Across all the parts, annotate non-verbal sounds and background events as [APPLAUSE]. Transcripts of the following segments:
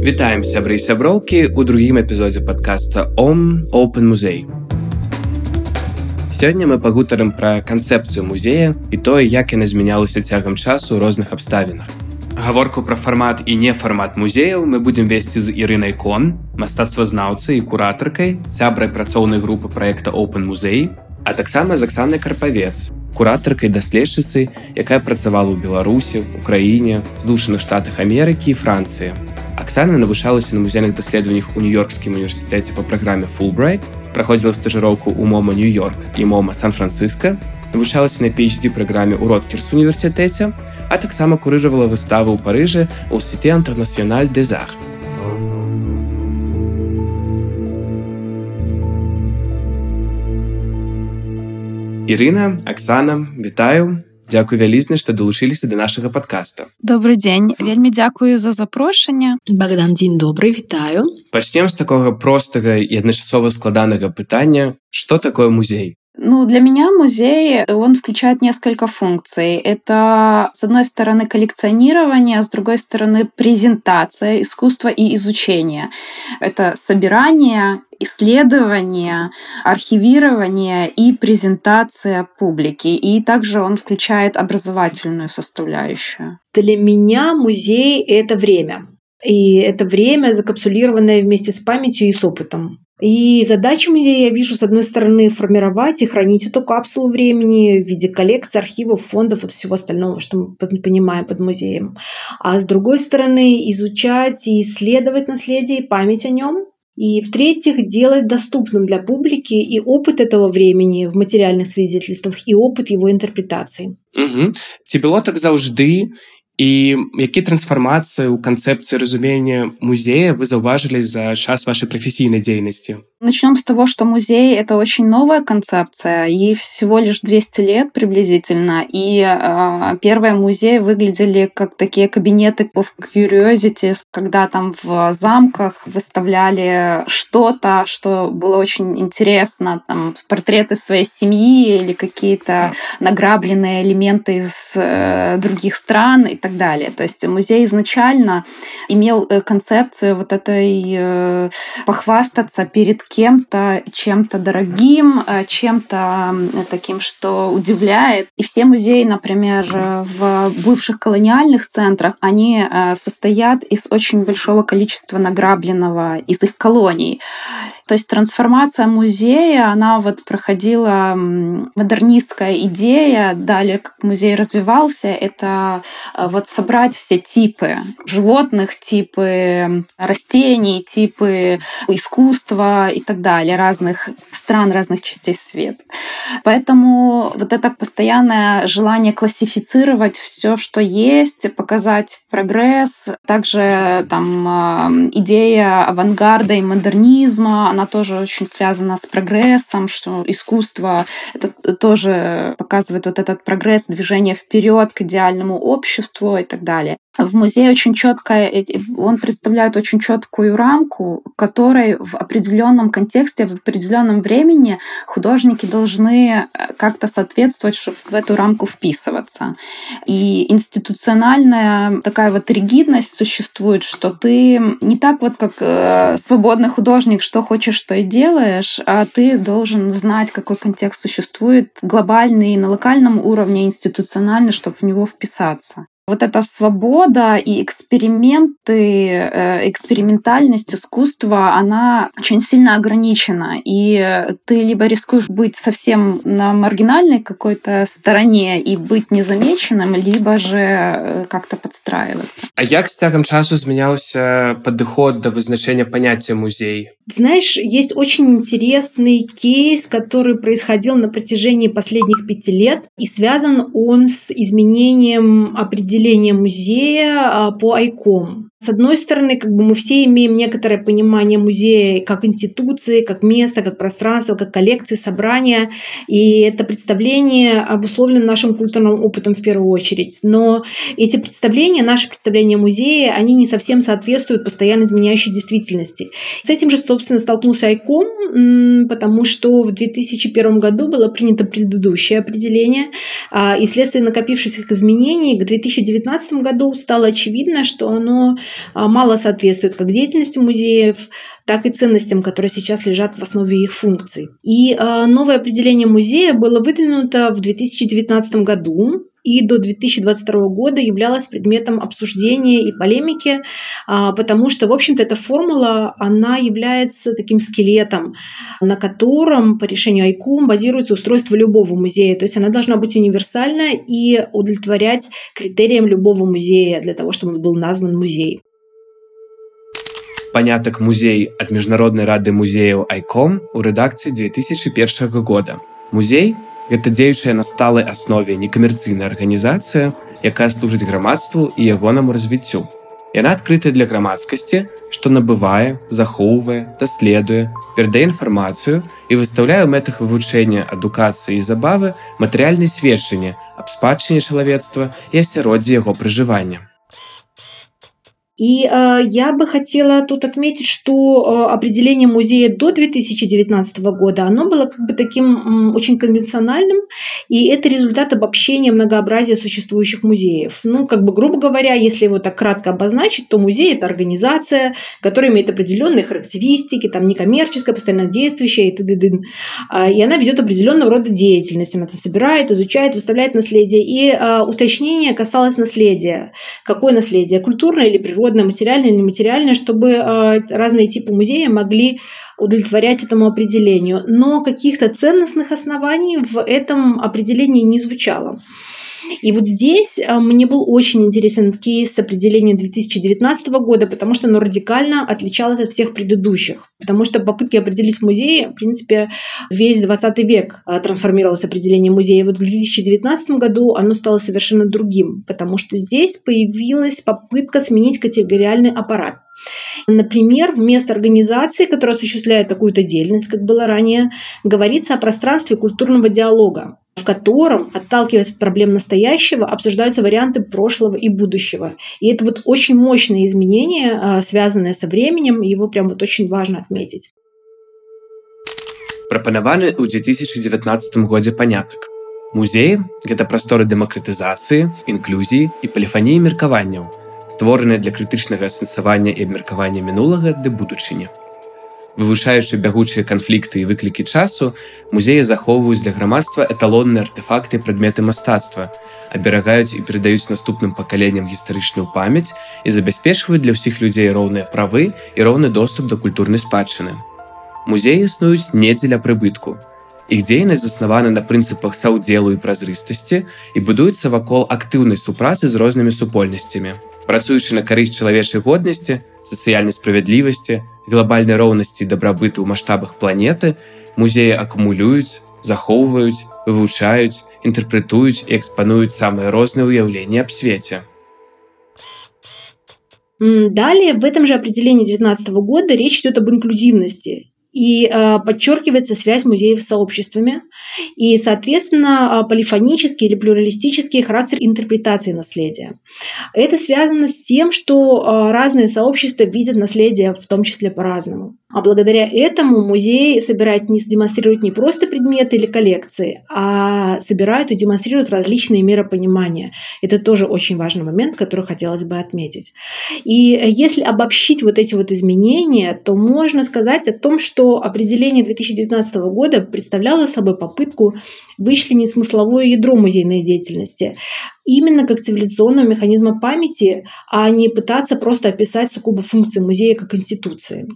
Вітаем сябры і сяброўкі ў другім эпізодзе падкаста Ом Open музей. Сёння мы пагутарым пра канцэпцыю музея і тое, як яна змянялася цягам часу ў розных абставінах. Гаворку пра фармат і нефармат музеяў мы будзем весці з Ірынай Кон, мастацтвазнаўцай і куратаркай, сябрай працоўнай групы праекта Open музей, а таксама з Аксанай Карпавец, куратаркай даследчыцы, якая працавала ў Беларусі, Украіне, злучаных штатах Амерыкі і Францыі. Аксана навучалася на музейных даследаваннях у нью-йоркскім універсітэце па праграме Фулбрайт, праходзіла стажыроўку ў мома нью-йорк і мома сан-францыска, навучалася на PhD праграме ў Роткерс універсітэце, а таксама курыравала выставу ў Парыжы ў сеце інтэрнацыёналь дезар. Ірына, Аксана, вітаю. Дзякуй вялізна, што далучыліся да нашага падкаста. Добры дзень, вельмі дзякую за запрошанне. Богдан дзень добры, вітаю. Пачнем з такога простага і адначасова складанага пытання, што такое музей? Ну, для меня музей, он включает несколько функций. Это, с одной стороны, коллекционирование, с другой стороны, презентация искусства и изучение. Это собирание, исследование, архивирование и презентация публики. И также он включает образовательную составляющую. Для меня музей — это время. И это время, закапсулированное вместе с памятью и с опытом. И задача музея, я вижу, с одной стороны, формировать и хранить эту капсулу времени в виде коллекций, архивов, фондов, вот всего остального, что мы понимаем под музеем. А с другой стороны, изучать и исследовать наследие и память о нем. И в-третьих, делать доступным для публики и опыт этого времени в материальных свидетельствах, и опыт его интерпретации. Угу. Ці было так заўжды і які трансфармацыі ў канцэпцыі разумення музея вы заўважылі за час вашай прафесійнай дзейнасці Начнем с того, что музей — это очень новая концепция, ей всего лишь 200 лет приблизительно, и э, первые музеи выглядели как такие кабинеты of curiosity, когда там в замках выставляли что-то, что было очень интересно, там портреты своей семьи или какие-то награбленные элементы из э, других стран и так далее. То есть музей изначально имел э, концепцию вот этой э, похвастаться перед кем-то, чем-то дорогим, э, чем-то таким, что удивляет. И все музеи, например, в бывших колониальных центрах, они э, состоят из очень большого количества награбленного из их колоний. То есть трансформация музея, она вот проходила модернистская идея, далее как музей развивался, это э, вот собрать все типы животных, типы растений, типы искусства и так далее, разных стран, разных частей света. Поэтому вот это постоянное желание классифицировать все, что есть, показать прогресс, также там э, идея авангарда и модернизма, она тоже очень связана с прогрессом, что искусство это тоже показывает вот этот прогресс, движение вперед к идеальному обществу и так далее. В музее очень четко, э, он представляет очень четкую рамку, которой в определенном контексте, в определенном времени художники должны э, как-то соответствовать, чтобы в эту рамку вписываться. И институциональная такая вот ригидность существует, что ты не так вот как э, свободный художник, что хочешь, что и делаешь, а ты должен знать, какой контекст существует глобальный на локальном уровне, институциональный, чтобы в него вписаться вот эта свобода и эксперименты, э, экспериментальность искусства, она очень сильно ограничена. И ты либо рискуешь быть совсем на маргинальной какой-то стороне и быть незамеченным, либо же э, как-то подстраиваться. А як з цягам часу змяняўся падыход да вызначэння паняцця музей? Знаешь, есть очень интересный кейс, который происходил на протяжении последних пяти лет, и связан он с изменением определения музея а, по ICOM. С одной стороны, как бы мы все имеем некоторое понимание музея как институции, как места, как пространства, как коллекции, собрания. И это представление обусловлено нашим культурным опытом в первую очередь. Но эти представления, наши представления музея, они не совсем соответствуют постоянно изменяющей действительности. С этим же, собственно, столкнулся Айком, потому что в 2001 году было принято предыдущее определение, а, и вследствие накопившихся изменений к 2019 году стало очевидно, что оно а, мало соответствует как деятельности музеев, так и ценностям, которые сейчас лежат в основе их функций. И а, новое определение музея было выдвинуто в 2019 году и до 2022 года являлась предметом обсуждения и полемики, а, потому что, в общем-то, эта формула, она является таким скелетом, на котором по решению ICUM базируется устройство любого музея. То есть она должна быть универсальна и удовлетворять критериям любого музея для того, чтобы он был назван музей. Панятак музей ад міжнароднай рады музеяў айком у рэдакцыі 2001 года. Музей гэта дзеючая на сталай аснове некамерцыйная арганізацыя, якая служыць грамадству і ягонаму развіццю. Яна адкрытая для грамадскасці, што набывае, захоўвае, даследуе, перадае інфармацыю і выстаўляе ў мэтах вывучэння адукацыі і забавы матэрыяльнай сведчанні аб спадчыне чалавецтва і асяроддзе яго пражывання. И э, я бы хотела тут отметить, что э, определение музея до 2019 года, оно было как бы таким э, очень конвенциональным, и это результат обобщения многообразия существующих музеев. Ну, как бы, грубо говоря, если его так кратко обозначить, то музей – это организация, которая имеет определенные характеристики, там, некоммерческая, постоянно действующая и т.д. А, и она ведет определенного рода деятельность. Она собирает, изучает, выставляет наследие. И э, уточнение касалось наследия. Какое наследие? Культурное или природное? Угодно, материальное нематериальное, чтобы а, разные типы музея могли удовлетворять этому определению. Но каких-то ценностных оснований в этом определении не звучало. И вот здесь а, мне был очень интересен кейс определения 2019 года, потому что оно радикально отличалось от всех предыдущих. Потому что попытки определить музеи, в принципе, весь 20 век а, трансформировалось определение музея. И вот в 2019 году оно стало совершенно другим, потому что здесь появилась попытка сменить категориальный аппарат. Например, вместо организации, которая осуществляет такую-то деятельность, как было ранее, говорится о пространстве культурного диалога в котором, отталкиваясь от проблем настоящего, обсуждаются варианты прошлого и будущего. И это вот очень мощное изменение, а, связанное со временем, его прям вот очень важно отметить. Прапанаваны ў 2019 годзе панятак. Музеі гэта прасторы дэмакратызацыі, інклюзіі і паліфаніі меркаванняў, створаныя для крытычнага асэнсавання і абмеркавання мінулага ды будучыні. Вывучаючы бягучыя канфлікты і выклікі часу, музеі захоўваюць для грамадства эталонныя артефакты прадметы мастацтва, аберагаюць і перадаюць наступным пакаленням гістарычную памяць і забяспечваюць для ўсіх людзей роўныя правы і роўны доступ да культурнай спадчыны. Музеі існуюць не дзеля прыбытку. Іх дзейнасць заснавана на прынцыпах саўдзелу і празрыстасці і будуецца вакол актыўнай супрацы з рознымі супольнасцямі. Працуючы на карысць чалавечай годнасці, сацыяльнай справядлівасці, глобальнай роўнасці дабрабыту ў маштабах планеты музеі акумулююць, захоўваюць, вывучаюць, інтэрпрэтуюць і экспануюць самыя розныя ўяўленні аб свеце. Далее, в этом же определении 2019 года речь идет об инклюзивности. и э, подчеркивается связь музеев с сообществами и, соответственно, полифонический или плюралистический характер интерпретации наследия. Это связано с тем, что э, разные сообщества видят наследие в том числе по-разному. А благодаря этому музей собирает не демонстрирует не просто предметы или коллекции, а собирают и демонстрируют различные миропонимания. Это тоже очень важный момент, который хотелось бы отметить. И если обобщить вот эти вот изменения, то можно сказать о том, что определение 2019 года представляло собой попытку вычленить смысловое ядро музейной деятельности именно как цивилизационного механизма памяти, а не пытаться просто описать сугубо функции музея как институции.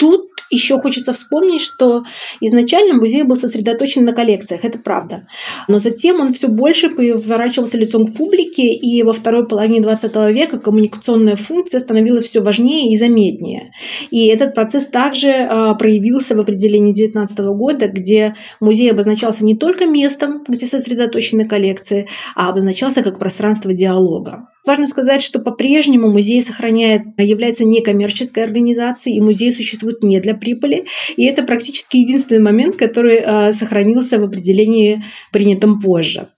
Тут еще хочется вспомнить, что изначально музей был сосредоточен на коллекциях, это правда. Но затем он все больше поворачивался лицом к публике, и во второй половине 20 века коммуникационная функция становилась все важнее и заметнее. И этот процесс также а, проявился в определении 19 года, где музей обозначался не только местом, где сосредоточены коллекции, а обозначался как пространство диалога. Важно сказать, что по-прежнему музей сохраняет, является некоммерческой организацией, и музей существует не для прибыли. И это практически единственный момент, который э, сохранился в определении, принятом позже.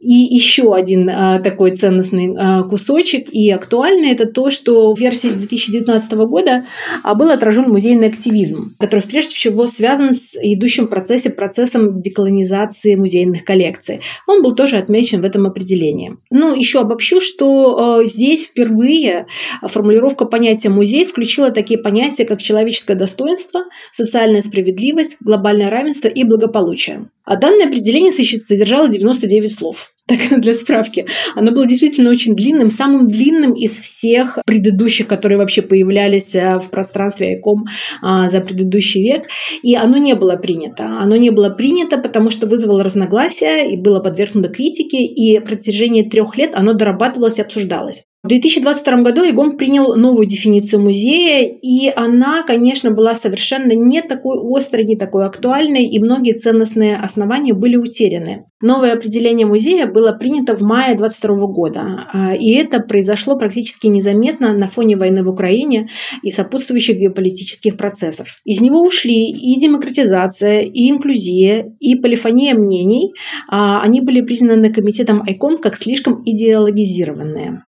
И еще один а, такой ценностный а, кусочек и актуальный это то, что в версии 2019 года а, был отражен музейный активизм, который прежде всего связан с идущим процессе, процессом деколонизации музейных коллекций. Он был тоже отмечен в этом определении. Ну, еще обобщу, что здесь впервые формулировка понятия музей включила такие понятия, как человеческое достоинство, социальная справедливость, глобальное равенство и благополучие. А данное определение содержало 99 слов. [LAUGHS] Так, для справки. Оно было действительно очень длинным, самым длинным из всех предыдущих, которые вообще появлялись э, в пространстве ICOM а, за предыдущий век. И оно не было принято. Оно не было принято, потому что вызвало разногласия и было подвергнуто критике. И в протяжении трех лет оно дорабатывалось и обсуждалось. В 2022 году ИГОМ принял новую дефиницию музея, и она, конечно, была совершенно не такой острой, не такой актуальной, и многие ценностные основания были утеряны. Новое определение музея было принято в мае 2022 года, а, и это произошло практически незаметно на фоне войны в Украине и сопутствующих геополитических процессов. Из него ушли и демократизация, и инклюзия, и полифония мнений. А, они были признаны комитетом ICOM как слишком идеологизированные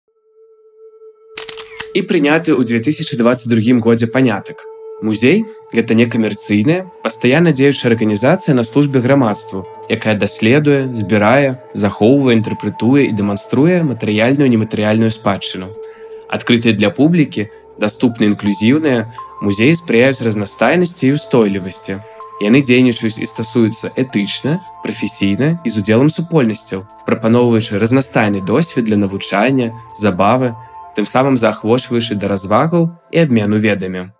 і прыняты ў 2022 годзе панятак. Музей гэта некамерцыйная, пастаянна дзеючая арганізацыя на службе грамадству, якая даследуе, збірае, захоўвае, інтэрпрэтуе і дэманструе матэрыяльную нематэрыяльную спадчыну. Адкрытыя для публікі, даступна інклюзіўныя, музеі спрыяюць разнастайнасці і устойлівасці. Яны дзейнічаюць і стасуюцца этычна, прафесійна і з удзелам супольнасцяў, прапаноўваючы разнастайны досвед для навучання, забавы, тым самым заахвочваючы да развагаў і абмену ведамі.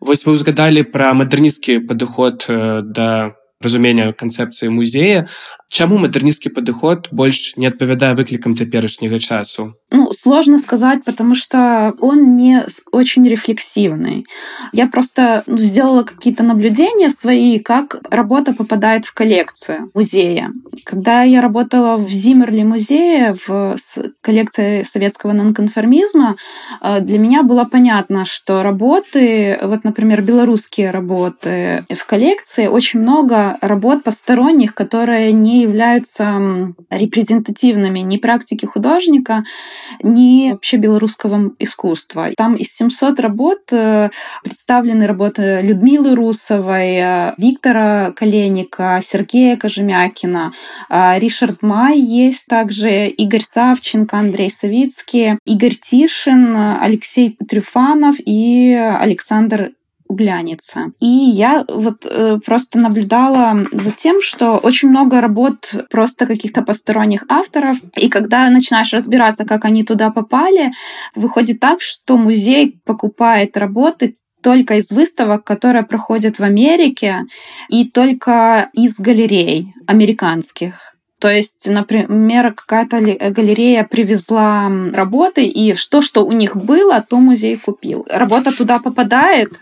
Вось вы ўзгадалі пра мадэрнісцкі падыход да разумення канцэпцыі музея, Чаму мадернистский подход больше не адпавядае выклікам цяперашняга часу? Ну, сложно сказать, потому что он не очень рефлексивный. Я просто ну, сделала какие-то наблюдения свои, как работа попадает в коллекцию музея. Когда я работала в Зиммерли музее, в коллекции советского нонконформизма, э, для меня было понятно, что работы, вот, например, белорусские работы в коллекции, очень много работ посторонних, которые не являются репрезентативными ни практики художника, ни вообще белорусского искусства. Там из 700 работ э, представлены работы Людмилы Русовой, э, Виктора Коленика, Сергея Кожемякина, э, Ришард Май есть также, Игорь Савченко, Андрей Савицкий, Игорь Тишин, Алексей Трюфанов и Александр глянется. И я вот э, просто наблюдала за тем, что очень много работ просто каких-то посторонних авторов. И когда начинаешь разбираться, как они туда попали, выходит так, что музей покупает работы только из выставок, которые проходят в Америке, и только из галерей американских. То есть, например, какая-то галерея привезла работы, и что, что у них было, то музей купил. Работа туда попадает,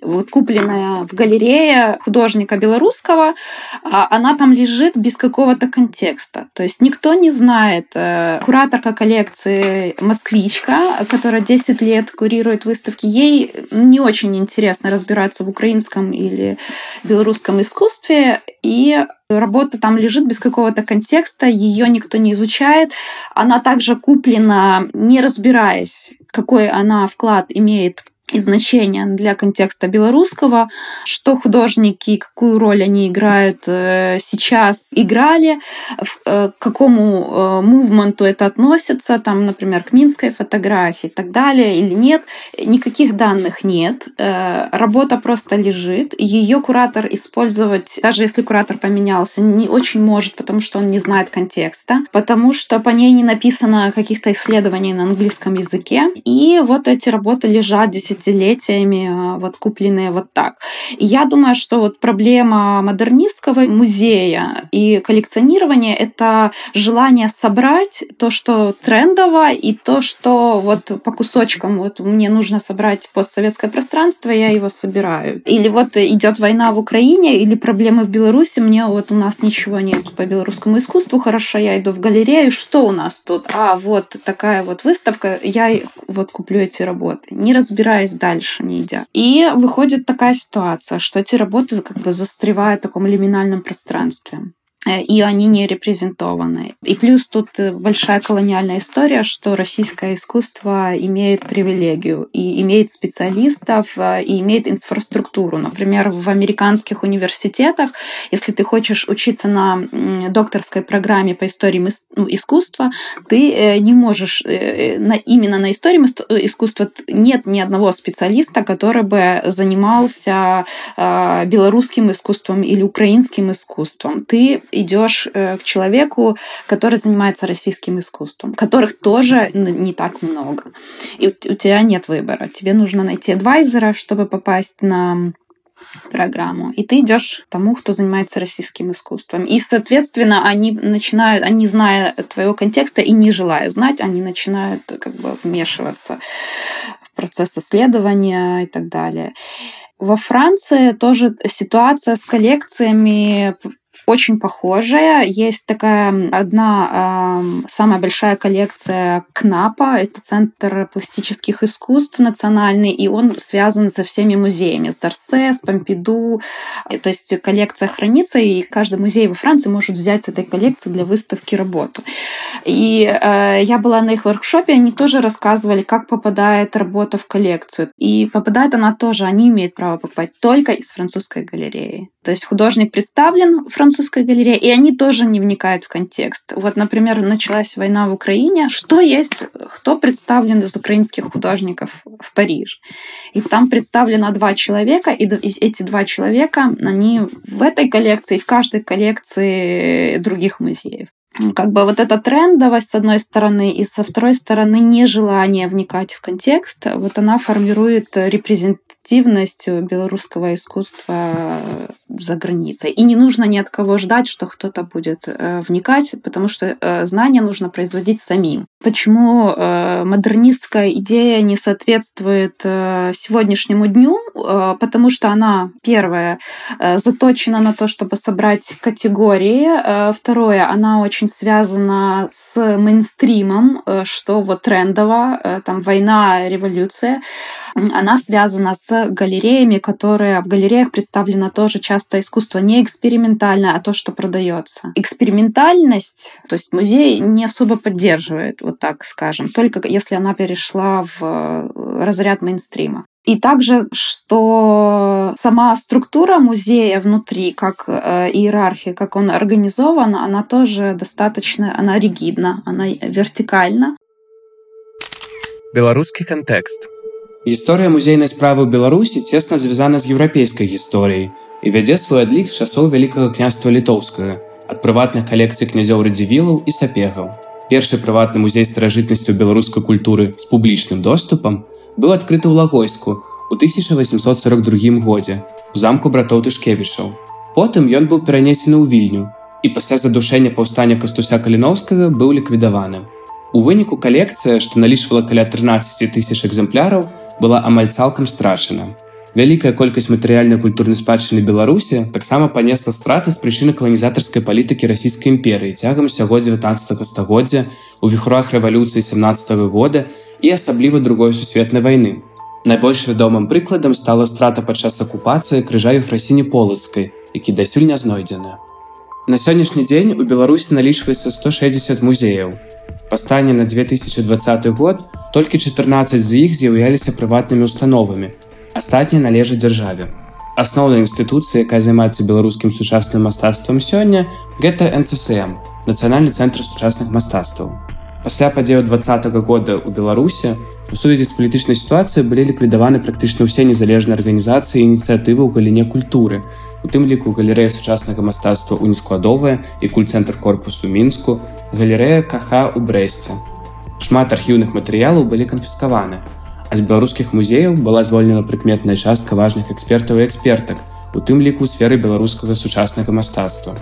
вот купленная в галерее художника белорусского, а она там лежит без какого-то контекста. То есть никто не знает. Э, кураторка коллекции «Москвичка», которая 10 лет курирует выставки, ей не очень интересно разбираться в украинском или белорусском искусстве, и работа там лежит без какого-то контекста, ее никто не изучает. Она также куплена, не разбираясь, какой она вклад имеет и значения для контекста белорусского, что художники, какую роль они играют э, сейчас, играли, э, к какому э, мувменту это относится, там, например, к минской фотографии и так далее, или нет. Никаких данных нет. Работа просто лежит. Ее куратор использовать, даже если куратор поменялся, не очень может, потому что он не знает контекста, потому что по ней не написано каких-то исследований на английском языке. И вот эти работы лежат 10 десятилетиями вот купленные вот так. И я думаю, что вот проблема модернистского музея и коллекционирования — это желание собрать то, что трендово, и то, что вот по кусочкам вот мне нужно собрать постсоветское пространство, я его собираю. Или вот идет война в Украине, или проблемы в Беларуси, мне вот у нас ничего нет по белорусскому искусству, хорошо, я иду в галерею, что у нас тут? А, вот такая вот выставка, я вот куплю эти работы, не разбираясь дальше, не идя. И выходит такая ситуация, что эти работы как бы застревают в таком лиминальном пространстве. Э, и они не репрезентованы. И плюс тут э, большая колониальная история, что российское искусство имеет привилегию и имеет специалистов, э, и имеет инфраструктуру. Например, в американских университетах, если ты хочешь учиться на докторской программе по истории ну, искусства, ты не можешь именно на истории искусства нет ни одного специалиста, который бы занимался белорусским искусством или украинским искусством. Ты идешь э, к человеку, который занимается российским искусством, которых тоже не так много. И у тебя нет выбора. Тебе нужно найти адвайзера, чтобы попасть на программу. И ты идешь тому, кто занимается российским искусством. И, соответственно, они начинают, они зная твоего контекста и не желая знать, они начинают как бы вмешиваться в процесс исследования и так далее. Во Франции тоже ситуация с коллекциями очень похожая. Есть такая одна э, самая большая коллекция КНАПа, это Центр пластических искусств национальный, и он связан со всеми музеями, с Дарсе, с Помпиду. То есть коллекция хранится, и каждый музей во Франции может взять с этой коллекции для выставки работу. И э, я была на их воркшопе, они тоже рассказывали, как попадает работа в коллекцию. И попадает она тоже, они имеют право покупать только из французской галереи. То есть художник представлен в французской галерее, и они тоже не вникают в контекст. Вот, например, началась война в Украине. Что есть, кто представлен из украинских художников в Париж? И там представлено два человека, и эти два человека, они в этой коллекции, в каждой коллекции других музеев как бы вот эта трендовость с одной стороны и со второй стороны нежелание вникать в контекст, вот она формирует репрезентативность белорусского искусства за границей. И не нужно ни от кого ждать, что кто-то будет э, вникать, потому что э, знания нужно производить самим. Почему э, модернистская идея не соответствует сегодняшнему дню? Потому что она, первое, заточена на то, чтобы собрать категории. Второе, она очень связана с мейнстримом, что вот трендово, там война, революция. Она связана с галереями, которые в галереях представлено тоже часто искусство не экспериментальное, а то, что продается. Экспериментальность, то есть музей не особо поддерживает, вот так скажем, только если она перешла в э, разряд мейнстрима. И также, что сама структура музея внутри, как э, иерархия, как он организован, она тоже достаточно, она ригидна, она вертикальна. Белорусский контекст. Гісторыя музейнай справы ў Беларусі цесна звязана з еўрапейскай гісторыяй І вядзе свой адлік з часоў вялікага княства літоўскага ад прыватных калекцый князёў радзівілаў і сапегаў. Першы прыватны музей старажытнасцю беларускай культуры з публічным доступам быў адкрыты ў лагойску у 1842 годзе у замку братоў тышкевішаў. Потым ён быў перанесены ў вільню і пасля задушэння паўстання кастуся каліновскага быў ліквідаваны. У выніку калекцыя, што налічвала каля 13 тысяч экземпляраў, была амаль цалкам страчана. Вялікая колькасць матэрыяльнай культурнай спадчыны Беларусі таксама панесла страты з прычыны каланізатарскай палітыкі расійскай імперыі цягам усяго 19 стагоддзя у віхурах рэвалюцыі 17 -го года і асабліва другой сусветнай вайны. Найбольш вядомым прыкладам стала страта падчас акупацыі крыжаю фрасіні полацкай, які дасюль не знойдзены. На сённяшні дзень у Беларусі налічваецца 160 музеяў, Па стане на 2020 год толькі 14 з іх з'яўляліся прыватнымі установамі. Астатнія належаць дзяржаве. Асноўная інстытуцыя, якая займаецца беларускім сучасным мастацтвам сёння, гэта НЦСМ, нацыянальны цэнтр сучасных мастацтваў. Пасля падзею два -го года ў Беларусі у сувязі з палітычнай сітуацыяй былі ліквідаваны практычна ўсе незалежныя арганізацыі і ініцыятывы ў галіне культуры. У тым ліку галерэя сучаснага мастацтва ў нескладовая і кульцэнтр корпусу мінску, галерэя каха ў брэсце. Шмат архіўных матэрыялаў былі канфіскаваны. А з беларускіх музеяў была звольнена прыкметная частка важных экспертаў і экспертак, у тым ліку сферы беларускага сучаснага мастацтва.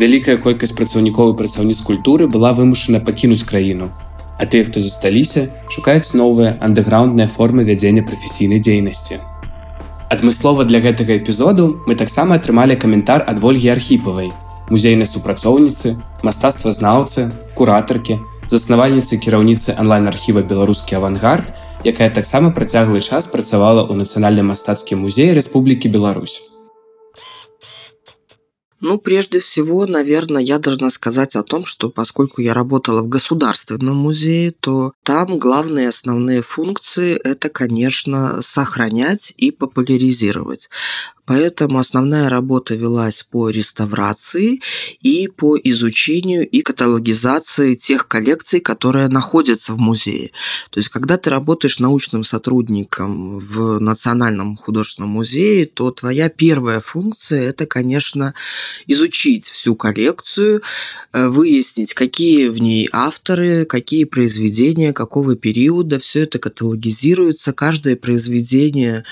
Вялікая колькасць працаўнікоў і працаўніц культуры была вымушана пакінуць краіну. А тыя, хто засталіся, шукаюць новыя андэграундныя формы вядзення прафесійнай дзейнасці. Адмыслова для гэтага эпізоду мы таксама атрымалі каментар ад ольгі архіпавай, музейнай супрацоўніцы, мастацтвазнаўцы, куратаркі, заснавальніцы кіраўніцы онлайн-архіва беларускі авангард, якая таксама працяглы час працавала ў нацыянальным мастацкім музеі Рэспублікі Беларусь. Ну, прежде всего, наверное, я должна сказать о том, что поскольку я работала в Государственном музее, то там главные основные функции – это, конечно, сохранять и популяризировать. Поэтому основная работа велась по реставрации и по изучению и каталогизации тех коллекций, которые находятся в музее. То есть, когда ты работаешь научным сотрудником в Национальном художественном музее, то твоя первая функция – это, конечно, изучить всю коллекцию, э, выяснить, какие в ней авторы, какие произведения, какого периода. Все это каталогизируется, каждое произведение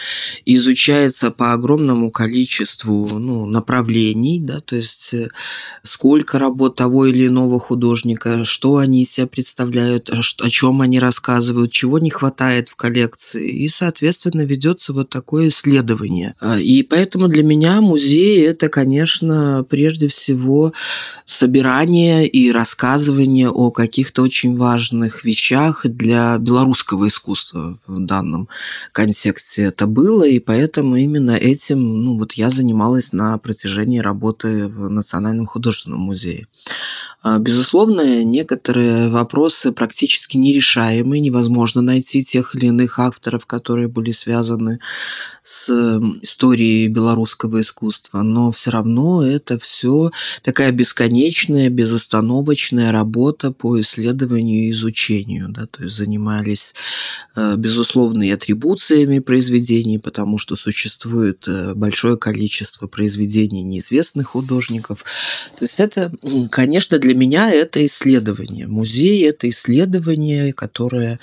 изучается по огромному огромному количеству ну, направлений, да, то есть э, сколько работ того или иного художника, что они из себя представляют, о чем они рассказывают, чего не хватает в коллекции. И, соответственно, ведется вот такое исследование. А, и поэтому для меня музей – это, конечно, прежде всего собирание и рассказывание о каких-то очень важных вещах для белорусского искусства в данном контексте это было, и поэтому именно этим ну, вот я занималась на протяжении работы в Национальном художественном музее. А, безусловно, некоторые вопросы практически нерешаемы, невозможно найти тех или иных авторов, которые были связаны с историей белорусского искусства, но все равно это все такая бесконечная, безостановочная работа по исследованию и изучению, да, то есть занимались, э, безусловно, и атрибуциями произведений, потому что существует э, большое количество произведений неизвестных художников. То есть это, конечно, для меня это исследование. Музей – это исследование, которое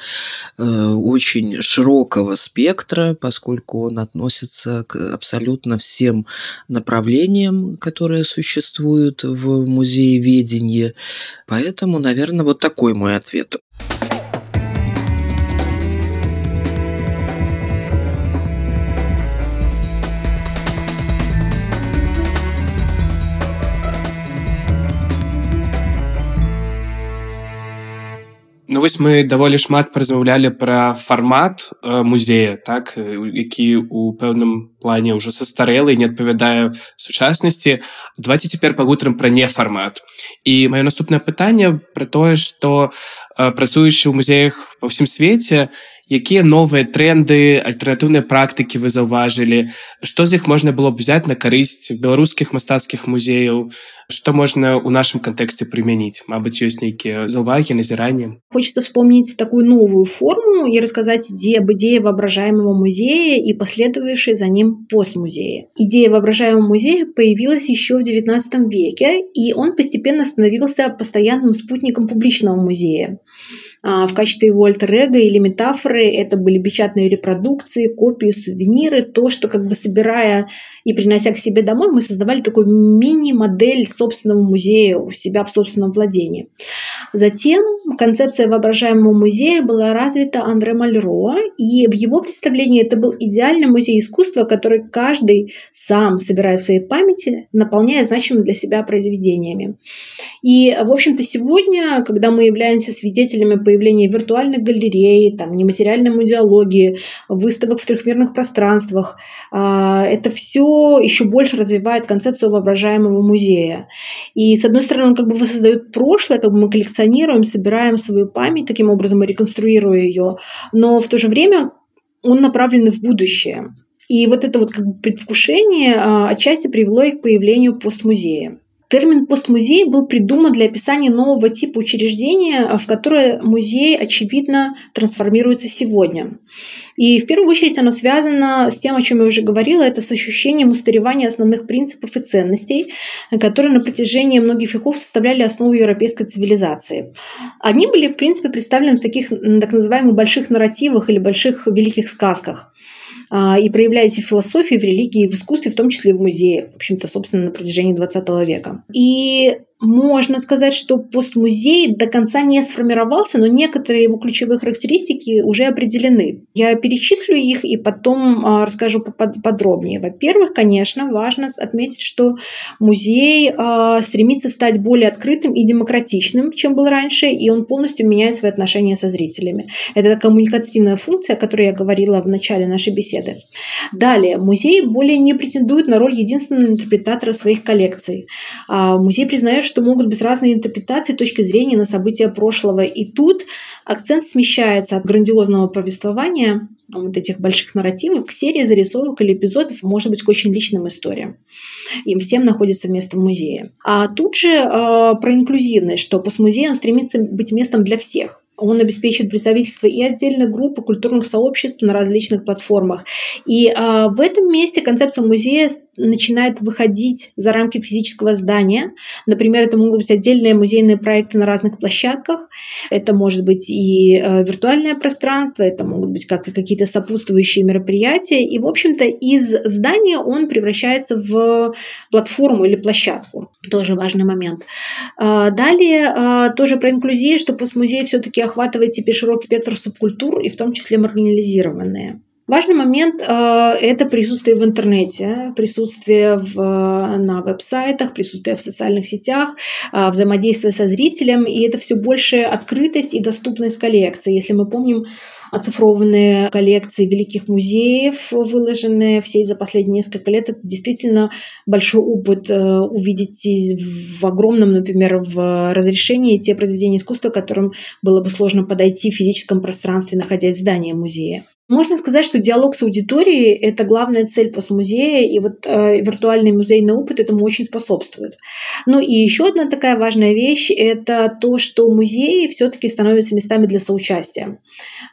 э, очень широкого спектра, поскольку он относится к абсолютно всем направлениям, которые существуют в музее ведения. Поэтому, наверное, вот такой мой ответ. Вось мы даволі шмат размаўлялі пра фармат музея так які у пэўным плане ўжо састарэлы не адпавядае сучаснасці давайте цяпер пагутарым пра нефармат і маё наступнае пытанне пра тое што працуючы ў музеях па ўсім свеце якія новыя тренды альтэрнатыўныя практыкі вы заўважылі што з іх можна было б взять на карысць беларускіх мастацкіх музеяў что можно у нашем контексте применить Мабыць ёсць нейкія заўвагі назіранні хочется вспомнить такую новую форму и рассказать идею об идее воображаемого музея и последовавшей за ним постмузея идея воображаемого музея появилась еще в XIX веке и он постепенно становился постоянным спутником публичного музея а, в качестве его альтер или метафоры это были печатные репродукции, копии, сувениры, то, что как бы собирая и принося к себе домой, мы создавали такую мини-модель собственного музея у себя в собственном владении. Затем концепция воображаемого музея была развита Андре Мальро, и в его представлении это был идеальный музей искусства, который каждый сам собирает в своей памяти, наполняя значимыми для себя произведениями. И, в общем-то, сегодня, когда мы являемся свидетелями появления виртуальных галерей, там, нематериальной музеологии, выставок в трехмерных пространствах. А, это все еще больше развивает концепцию воображаемого музея. И, с одной стороны, он как бы воссоздает прошлое, как бы мы коллекционируем, собираем свою память, таким образом реконструируя ее, но в то же время он направлен в будущее. И вот это вот как бы предвкушение а, отчасти привело и к появлению постмузея. Термин «постмузей» был придуман для описания нового типа учреждения, в которое музей, очевидно, трансформируется сегодня. И в первую очередь оно связано с тем, о чем я уже говорила, это с ощущением устаревания основных принципов и ценностей, которые на протяжении многих веков составляли основу европейской цивилизации. Они были, в принципе, представлены в таких так называемых больших нарративах или больших великих сказках и проявлялись и в философии, в религии, в искусстве, в том числе в музеях, в общем-то, собственно, на протяжении 20 века. И можно сказать, что постмузей до конца не сформировался, но некоторые его ключевые характеристики уже определены. Я перечислю их и потом а, расскажу подробнее. Во-первых, конечно, важно отметить, что музей а, стремится стать более открытым и демократичным, чем был раньше, и он полностью меняет свои отношения со зрителями. Это коммуникативная функция, о которой я говорила в начале нашей беседы. Далее, музей более не претендует на роль единственного интерпретатора своих коллекций. А, музей признает, что могут быть разные интерпретации точки зрения на события прошлого. И тут акцент смещается от грандиозного повествования вот этих больших нарративов к серии зарисовок или эпизодов, может быть, к очень личным историям. Им всем находится место в музее. А тут же э, про инклюзивность, что постмузей он стремится быть местом для всех. Он обеспечит представительство и отдельных групп, и культурных сообществ на различных платформах. И э, в этом месте концепция музея начинает выходить за рамки физического здания. Например, это могут быть отдельные музейные проекты на разных площадках. Это может быть и э, виртуальное пространство, это могут быть как и какие-то сопутствующие мероприятия. И, в общем-то, из здания он превращается в платформу или площадку. Тоже важный момент. Э, далее э, тоже про инклюзию, что постмузей все-таки охватывает теперь широкий спектр субкультур, и в том числе маргинализированные. Важный момент э, – это присутствие в интернете, присутствие в, на веб-сайтах, присутствие в социальных сетях, э, взаимодействие со зрителем, и это все больше открытость и доступность коллекции. Если мы помним оцифрованные коллекции великих музеев, выложенные все за последние несколько лет, это действительно большой опыт э, увидеть в огромном, например, в разрешении те произведения искусства, которым было бы сложно подойти в физическом пространстве, находясь в здании музея. Можно сказать, что диалог с аудиторией – это главная цель постмузея, и вот э, виртуальный музейный опыт этому очень способствует. Ну и еще одна такая важная вещь – это то, что музеи все-таки становятся местами для соучастия.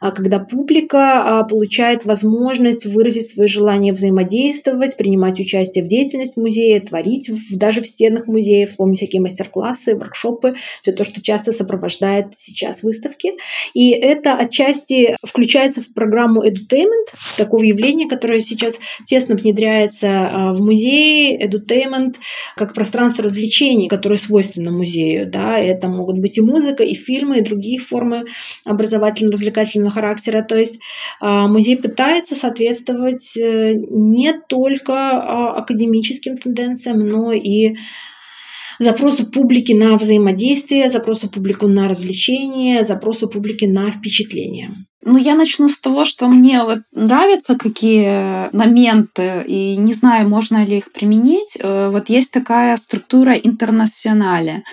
А когда публика а, получает возможность выразить свое желание взаимодействовать, принимать участие в деятельности музея, творить в, даже в стенах музея, вспомнить всякие мастер-классы, воркшопы, все то, что часто сопровождает сейчас выставки. И это отчасти включается в программу edutainment, такого явления, которое сейчас тесно внедряется а, в музее, edutainment, как пространство развлечений, которое свойственно музею. Да? Это могут быть и музыка, и фильмы, и другие формы образовательно-развлекательного характера. То есть а, музей пытается соответствовать э, не только а, академическим тенденциям, но и запросу публики на взаимодействие, запросу публику на развлечение, запросу публики на впечатление. Ну, я начну с того, что мне вот нравятся какие моменты, и не знаю, можно ли их применить. Э, вот есть такая структура интернационале,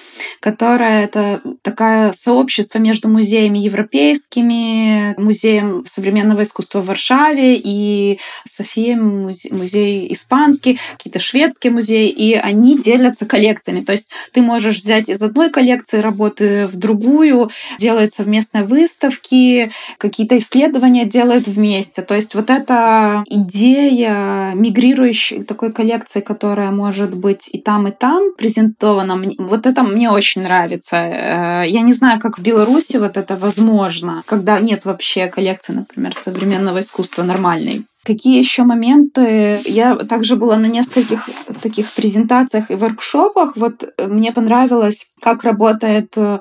которая это такое сообщество между музеями европейскими, музеем современного искусства в Варшаве и Софией музей, музей испанский, какие-то шведские музеи, и они делятся коллекциями. То есть ты можешь взять из одной коллекции работы в другую, делать совместные выставки, какие какие-то исследования делают вместе. То есть вот эта идея мигрирующей такой коллекции, которая может быть и там, и там презентована, вот это мне очень нравится. Э, я не знаю, как в Беларуси вот это возможно, когда нет вообще коллекции, например, современного искусства нормальной. Какие еще моменты? Я также была на нескольких таких презентациях и воркшопах. Вот э, мне понравилось, как работает э,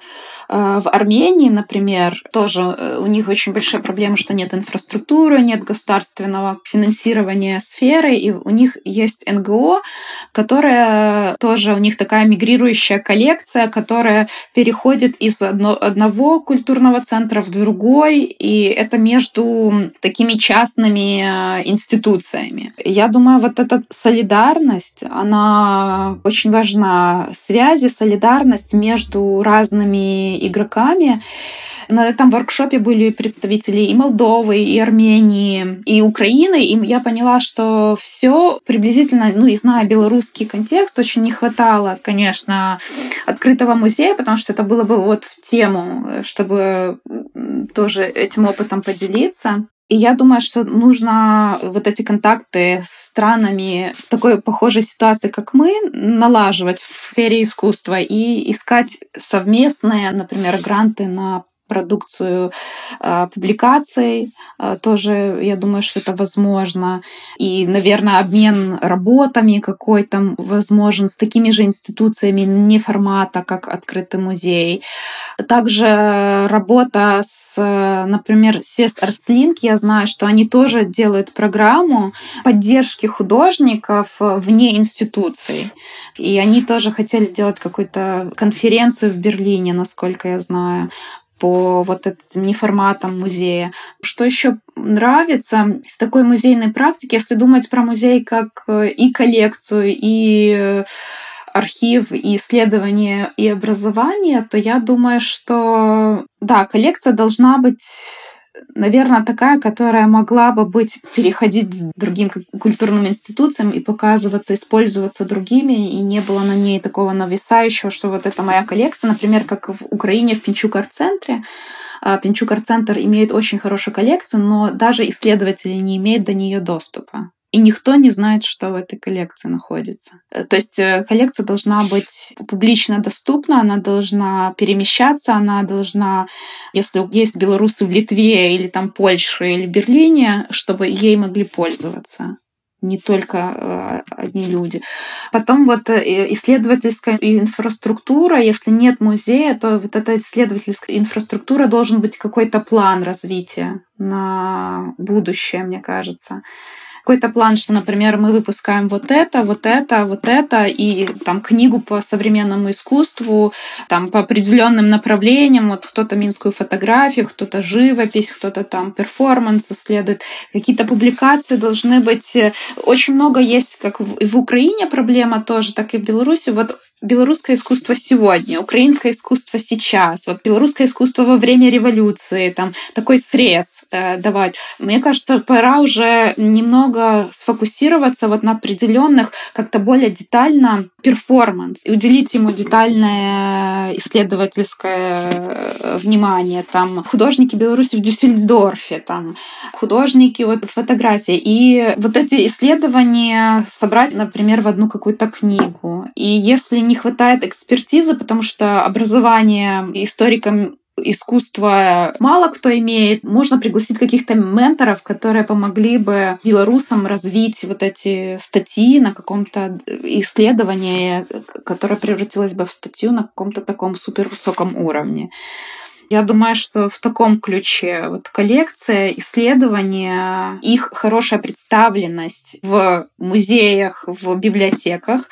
в Армении, например. Тоже э, у них очень большая проблема, что нет инфраструктуры, нет государственного финансирования сферы, и у них есть НГО, которая тоже у них такая мигрирующая коллекция, которая переходит из одно, одного культурного центра в другой, и это между такими частными институциями. Я думаю, вот эта солидарность, она очень важна. Связи, солидарность между разными игроками. На этом воркшопе были представители и Молдовы, и Армении, и Украины, и я поняла, что все приблизительно, ну и зная белорусский контекст, очень не хватало, конечно, открытого музея, потому что это было бы вот в тему, чтобы тоже этим опытом поделиться. И я думаю, что нужно вот эти контакты с странами в такой похожей ситуации, как мы, налаживать в сфере искусства и искать совместные, например, гранты на продукцию э, публикаций. Э, тоже, я думаю, что это возможно. И, наверное, обмен работами какой-то возможен с такими же институциями не формата, как открытый музей. Также работа с, например, SES ArtsLink. Я знаю, что они тоже делают программу поддержки художников вне институций. И они тоже хотели делать какую-то конференцию в Берлине, насколько я знаю по вот этим неформатам музея. Что еще нравится из такой музейной практики, если думать про музей как э, и коллекцию, и э, архив, и исследование, и образование, то я думаю, что да, коллекция должна быть наверное, такая, которая могла бы быть, переходить к другим культурным институциям и показываться, использоваться другими, и не было на ней такого нависающего, что вот это моя коллекция, например, как в Украине в Пинчук-арт-центре. А, Пинчук-арт-центр имеет очень хорошую коллекцию, но даже исследователи не имеют до нее доступа и никто не знает, что в этой коллекции находится. Э, то есть э, коллекция должна быть публично доступна, она должна перемещаться, она должна, если есть белорусы в Литве или там Польше или Берлине, чтобы ей могли пользоваться не только э, одни люди. Потом вот исследовательская инфраструктура, если нет музея, то вот эта исследовательская инфраструктура должен быть какой-то план развития на будущее, мне кажется какой-то план, что, например, мы выпускаем вот это, вот это, вот это, и там книгу по современному искусству, там по определенным направлениям, вот кто-то минскую фотографию, кто-то живопись, кто-то там перформанс исследует. Какие-то публикации должны быть. Очень много есть, как в Украине проблема тоже, так и в Беларуси. Вот белорусское искусство сегодня, украинское искусство сейчас, вот белорусское искусство во время революции, там такой срез э, давать. Мне кажется, пора уже немного сфокусироваться вот на определенных, как-то более детально перформанс и уделить ему детальное исследовательское э, внимание. Там художники Беларуси в Дюссельдорфе, там художники вот фотографии. И вот эти исследования собрать, например, в одну какую-то книгу. И если не хватает экспертизы, потому что образование историкам искусства мало кто имеет. Можно пригласить каких-то менторов, которые помогли бы белорусам развить вот эти статьи на каком-то исследовании, которое превратилось бы в статью на каком-то таком супервысоком уровне. Я думаю, что в таком ключе вот коллекция, исследования, их хорошая представленность в музеях, в библиотеках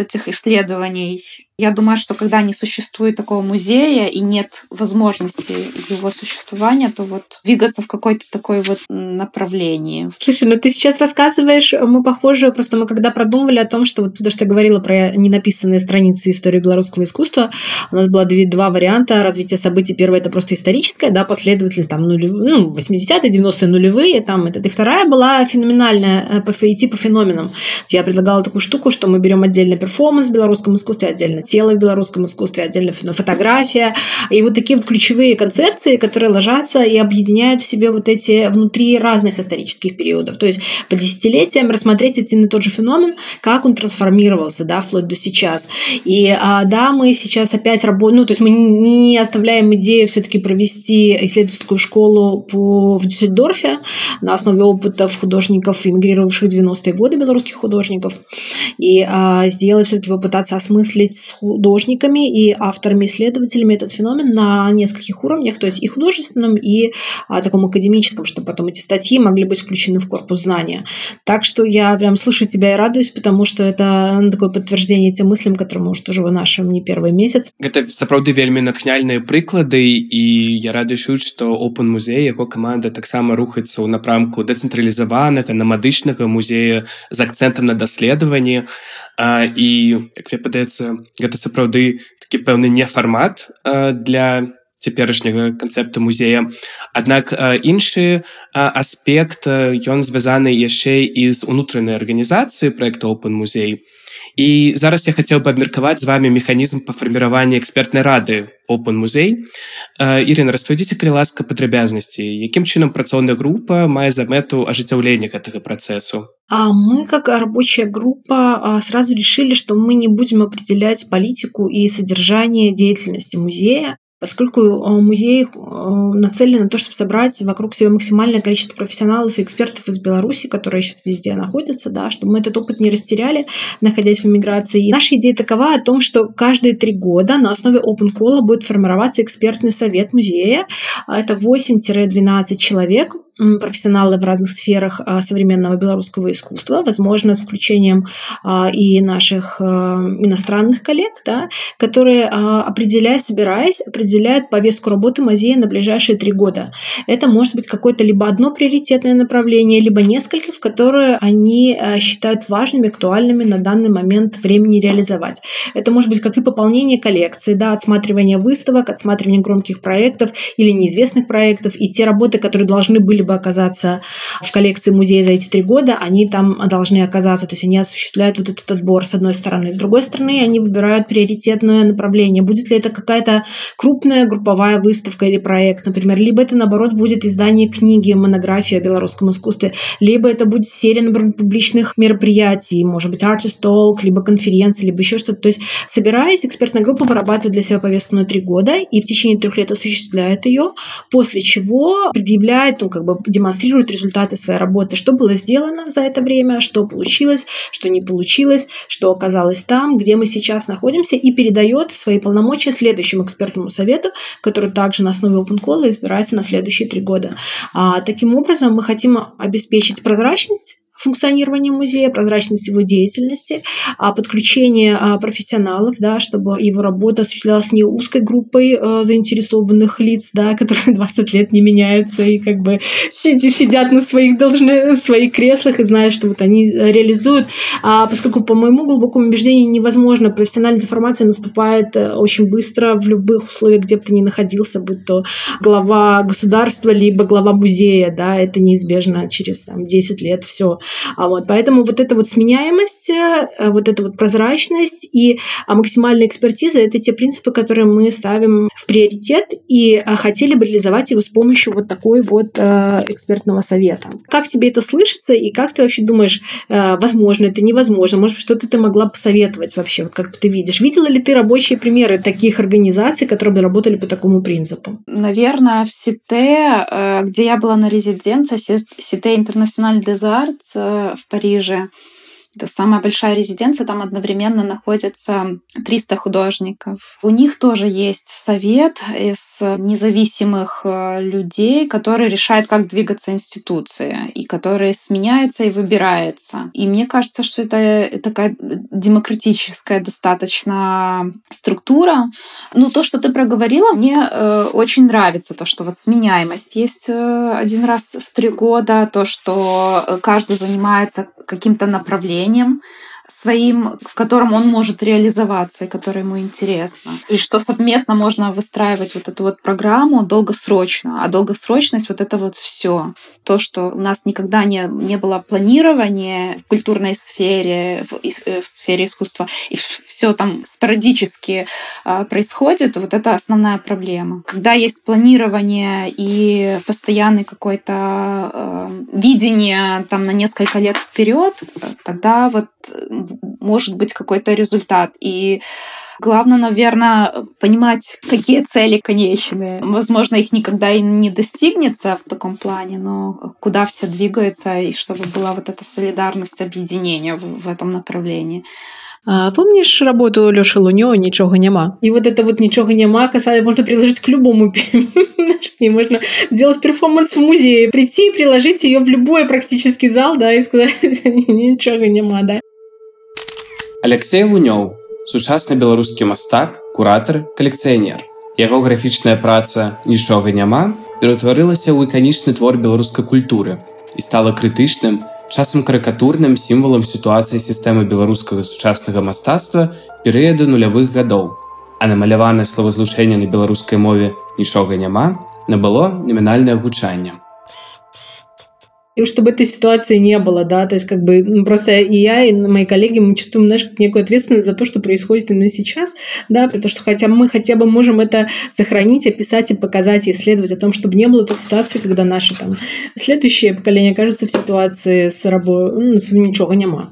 этих исследований я думаю, что когда не существует такого музея и нет возможности его существования, то вот двигаться в какой-то такой вот направлении. Слушай, ну ты сейчас рассказываешь, мы похожи, просто мы когда продумывали о том, что вот то, что я говорила про ненаписанные страницы истории белорусского искусства, у нас было два варианта развития событий. Первое это просто историческое, да, последовательность там нулев, ну, 80-е, 90-е нулевые, там это. И вторая была феноменальная, э, идти по феноменам. Я предлагала такую штуку, что мы берем отдельно перформанс в белорусском искусстве, отдельно тело в белорусском искусстве, отдельно фотография. И вот такие вот ключевые концепции, которые ложатся и объединяют в себе вот эти внутри разных исторических периодов. То есть по десятилетиям рассмотреть один и тот же феномен, как он трансформировался, да, вплоть до сейчас. И а, да, мы сейчас опять работаем, ну, то есть мы не оставляем идею все-таки провести исследовательскую школу по, в Дюссельдорфе на основе опытов художников, эмигрировавших в 90-е годы, белорусских художников, и а, сделать все-таки попытаться осмыслить художниками и авторами-исследователями этот феномен на нескольких уровнях, то есть и художественном, и а, таком академическом, чтобы потом эти статьи могли быть включены в корпус знания. Так что я прям слышу тебя и радуюсь, потому что это ну, такое подтверждение тем мыслям, которые мы уже тоже вынашиваем не первый месяц. Это сапраўды вельмі натхняльныя прыклады і я рады чуць што open музей яго каманда таксама рухаецца ў напрамку дэцэнтралізаванага намадычнага музея з акцэнтам на даследаванні і як мне падаецца гэта сапраўды такі пэўны нефармат для цяперашняга канцэпта музея. Аднак іншы аспект ён звязаны яшчэ і з унутранай арганізацыі проекта open музей. І зараз я хацеў бы абмеркаваць з вами механізм па фарміраванні экспертнай рады open музей. Ірина распавядзіце калі ласка падрабязнасці якім чынам працоўная група мае за мэту ажыццяўлення гэтага працэсу? А мы как рабочая группа сразу решили что мы не будем определять политику и содержание деятельности музея поскольку э, музей э, нацелен на то, чтобы собрать вокруг себя максимальное количество профессионалов и экспертов из Беларуси, которые сейчас везде находятся, да, чтобы мы этот опыт не растеряли, находясь в эмиграции. И наша идея такова о том, что каждые три года на основе Open Call будет формироваться экспертный совет музея. Это 8-12 человек, профессионалы в разных сферах а, современного белорусского искусства, возможно, с включением а, и наших а, иностранных коллег, да, которые, определяя, собираясь, определяют повестку работы музея на ближайшие три года. Это может быть какое-то либо одно приоритетное направление, либо несколько, в которые они считают важными, актуальными на данный момент времени реализовать. Это может быть как и пополнение коллекции, да, отсматривание выставок, отсматривание громких проектов или неизвестных проектов, и те работы, которые должны были бы оказаться в коллекции музея за эти три года, они там должны оказаться. То есть они осуществляют вот этот отбор с одной стороны. С другой стороны, они выбирают приоритетное направление. Будет ли это какая-то крупная групповая выставка или проект, например, либо это, наоборот, будет издание книги, монография о белорусском искусстве, либо это будет серия, например, публичных мероприятий, может быть, artist talk, либо конференции, либо еще что-то. То есть, собираясь, экспертная группа вырабатывает для себя повестку на три года и в течение трех лет осуществляет ее, после чего предъявляет, ну, как бы бы демонстрирует результаты своей работы, что было сделано за это время, что получилось, что не получилось, что оказалось там, где мы сейчас находимся, и передает свои полномочия следующему экспертному совету, который также на основе Open Call избирается на следующие три года. А, таким образом, мы хотим обеспечить прозрачность функционирования музея, прозрачность его деятельности, а подключение а, профессионалов, да, чтобы его работа осуществлялась не узкой группой а, заинтересованных лиц, да, [LAUGHS] которые 20 лет не меняются и как бы сидят на своих должны, своих креслах и знают, что вот они реализуют, а поскольку по моему глубокому убеждению невозможно, профессиональная деформация наступает э, очень быстро в любых условиях, где бы ты ни находился, будь то глава государства, либо глава музея, да, это неизбежно через там, 10 лет все а вот, поэтому вот эта вот сменяемость, э, вот эта вот прозрачность и а, максимальная экспертиза – это те принципы, которые мы ставим в приоритет и а, хотели бы реализовать его с помощью вот такой вот э, экспертного совета. Как тебе это слышится и как ты вообще думаешь, э, возможно это, невозможно? Может, что-то ты могла посоветовать вообще, вот как ты видишь? Видела ли ты рабочие примеры таких организаций, которые бы работали по такому принципу? Наверное, в СИТЕ, где я была на резиденции, СИТЕ Интернациональ Дезарт, в Париже. Это самая большая резиденция, там одновременно находятся 300 художников. У них тоже есть совет из независимых э, людей, которые решают, как двигаться институции, и которые сменяются и выбирается. И мне кажется, что это такая демократическая достаточно структура. Ну, то, что ты проговорила, мне э, очень нравится, то, что вот сменяемость есть э, один раз в три года, то, что э, каждый занимается каким-то направлением, направлением своим, в котором он может реализоваться и которое ему интересно. И что совместно можно выстраивать вот эту вот программу долгосрочно. А долгосрочность вот это вот все. То, что у нас никогда не, не было планирования в культурной сфере, в, э, в сфере искусства, и все там спорадически э, происходит, вот это основная проблема. Когда есть планирование и постоянный какой-то э, видение там на несколько лет вперед, тогда вот может быть какой-то результат. И Главное, наверное, понимать, какие цели конечные. Возможно, их никогда и не достигнется в таком плане, но куда все двигаются, и чтобы была вот эта солидарность, объединение в, в этом направлении. А, помнишь работу Лёши Лунёва «Ничего нема»? И вот это вот «Ничего нема» касается, можно приложить к любому [LAUGHS] с ней можно сделать перформанс в музее, прийти и приложить ее в любой практически зал, да, и сказать [LAUGHS] «Ничего нема», да. Алексей Лунёў, сучасны беларускі мастак, куратар, калекцыянер. Яго графічная праца нічога няма ператварылася ў іканічны твор беларускай культуры і стала крытычным часам карыкатурным сімвалам сітуацыі сістэмы беларускага сучаснага мастацтва перыяду нулявых гадоў. А намаляванае словазлучэнне на беларускай мове нічога няма, набыло номінальнае гучанне. И чтобы этой ситуации не было, да, то есть как бы ну, просто и я, и мои коллеги, мы чувствуем, знаешь, некую ответственность за то, что происходит именно сейчас, да, потому что хотя мы хотя бы можем это сохранить, описать и показать, и исследовать о том, чтобы не было той ситуации, когда наши там следующее поколение окажется в ситуации с работой, ну, с ничего нема.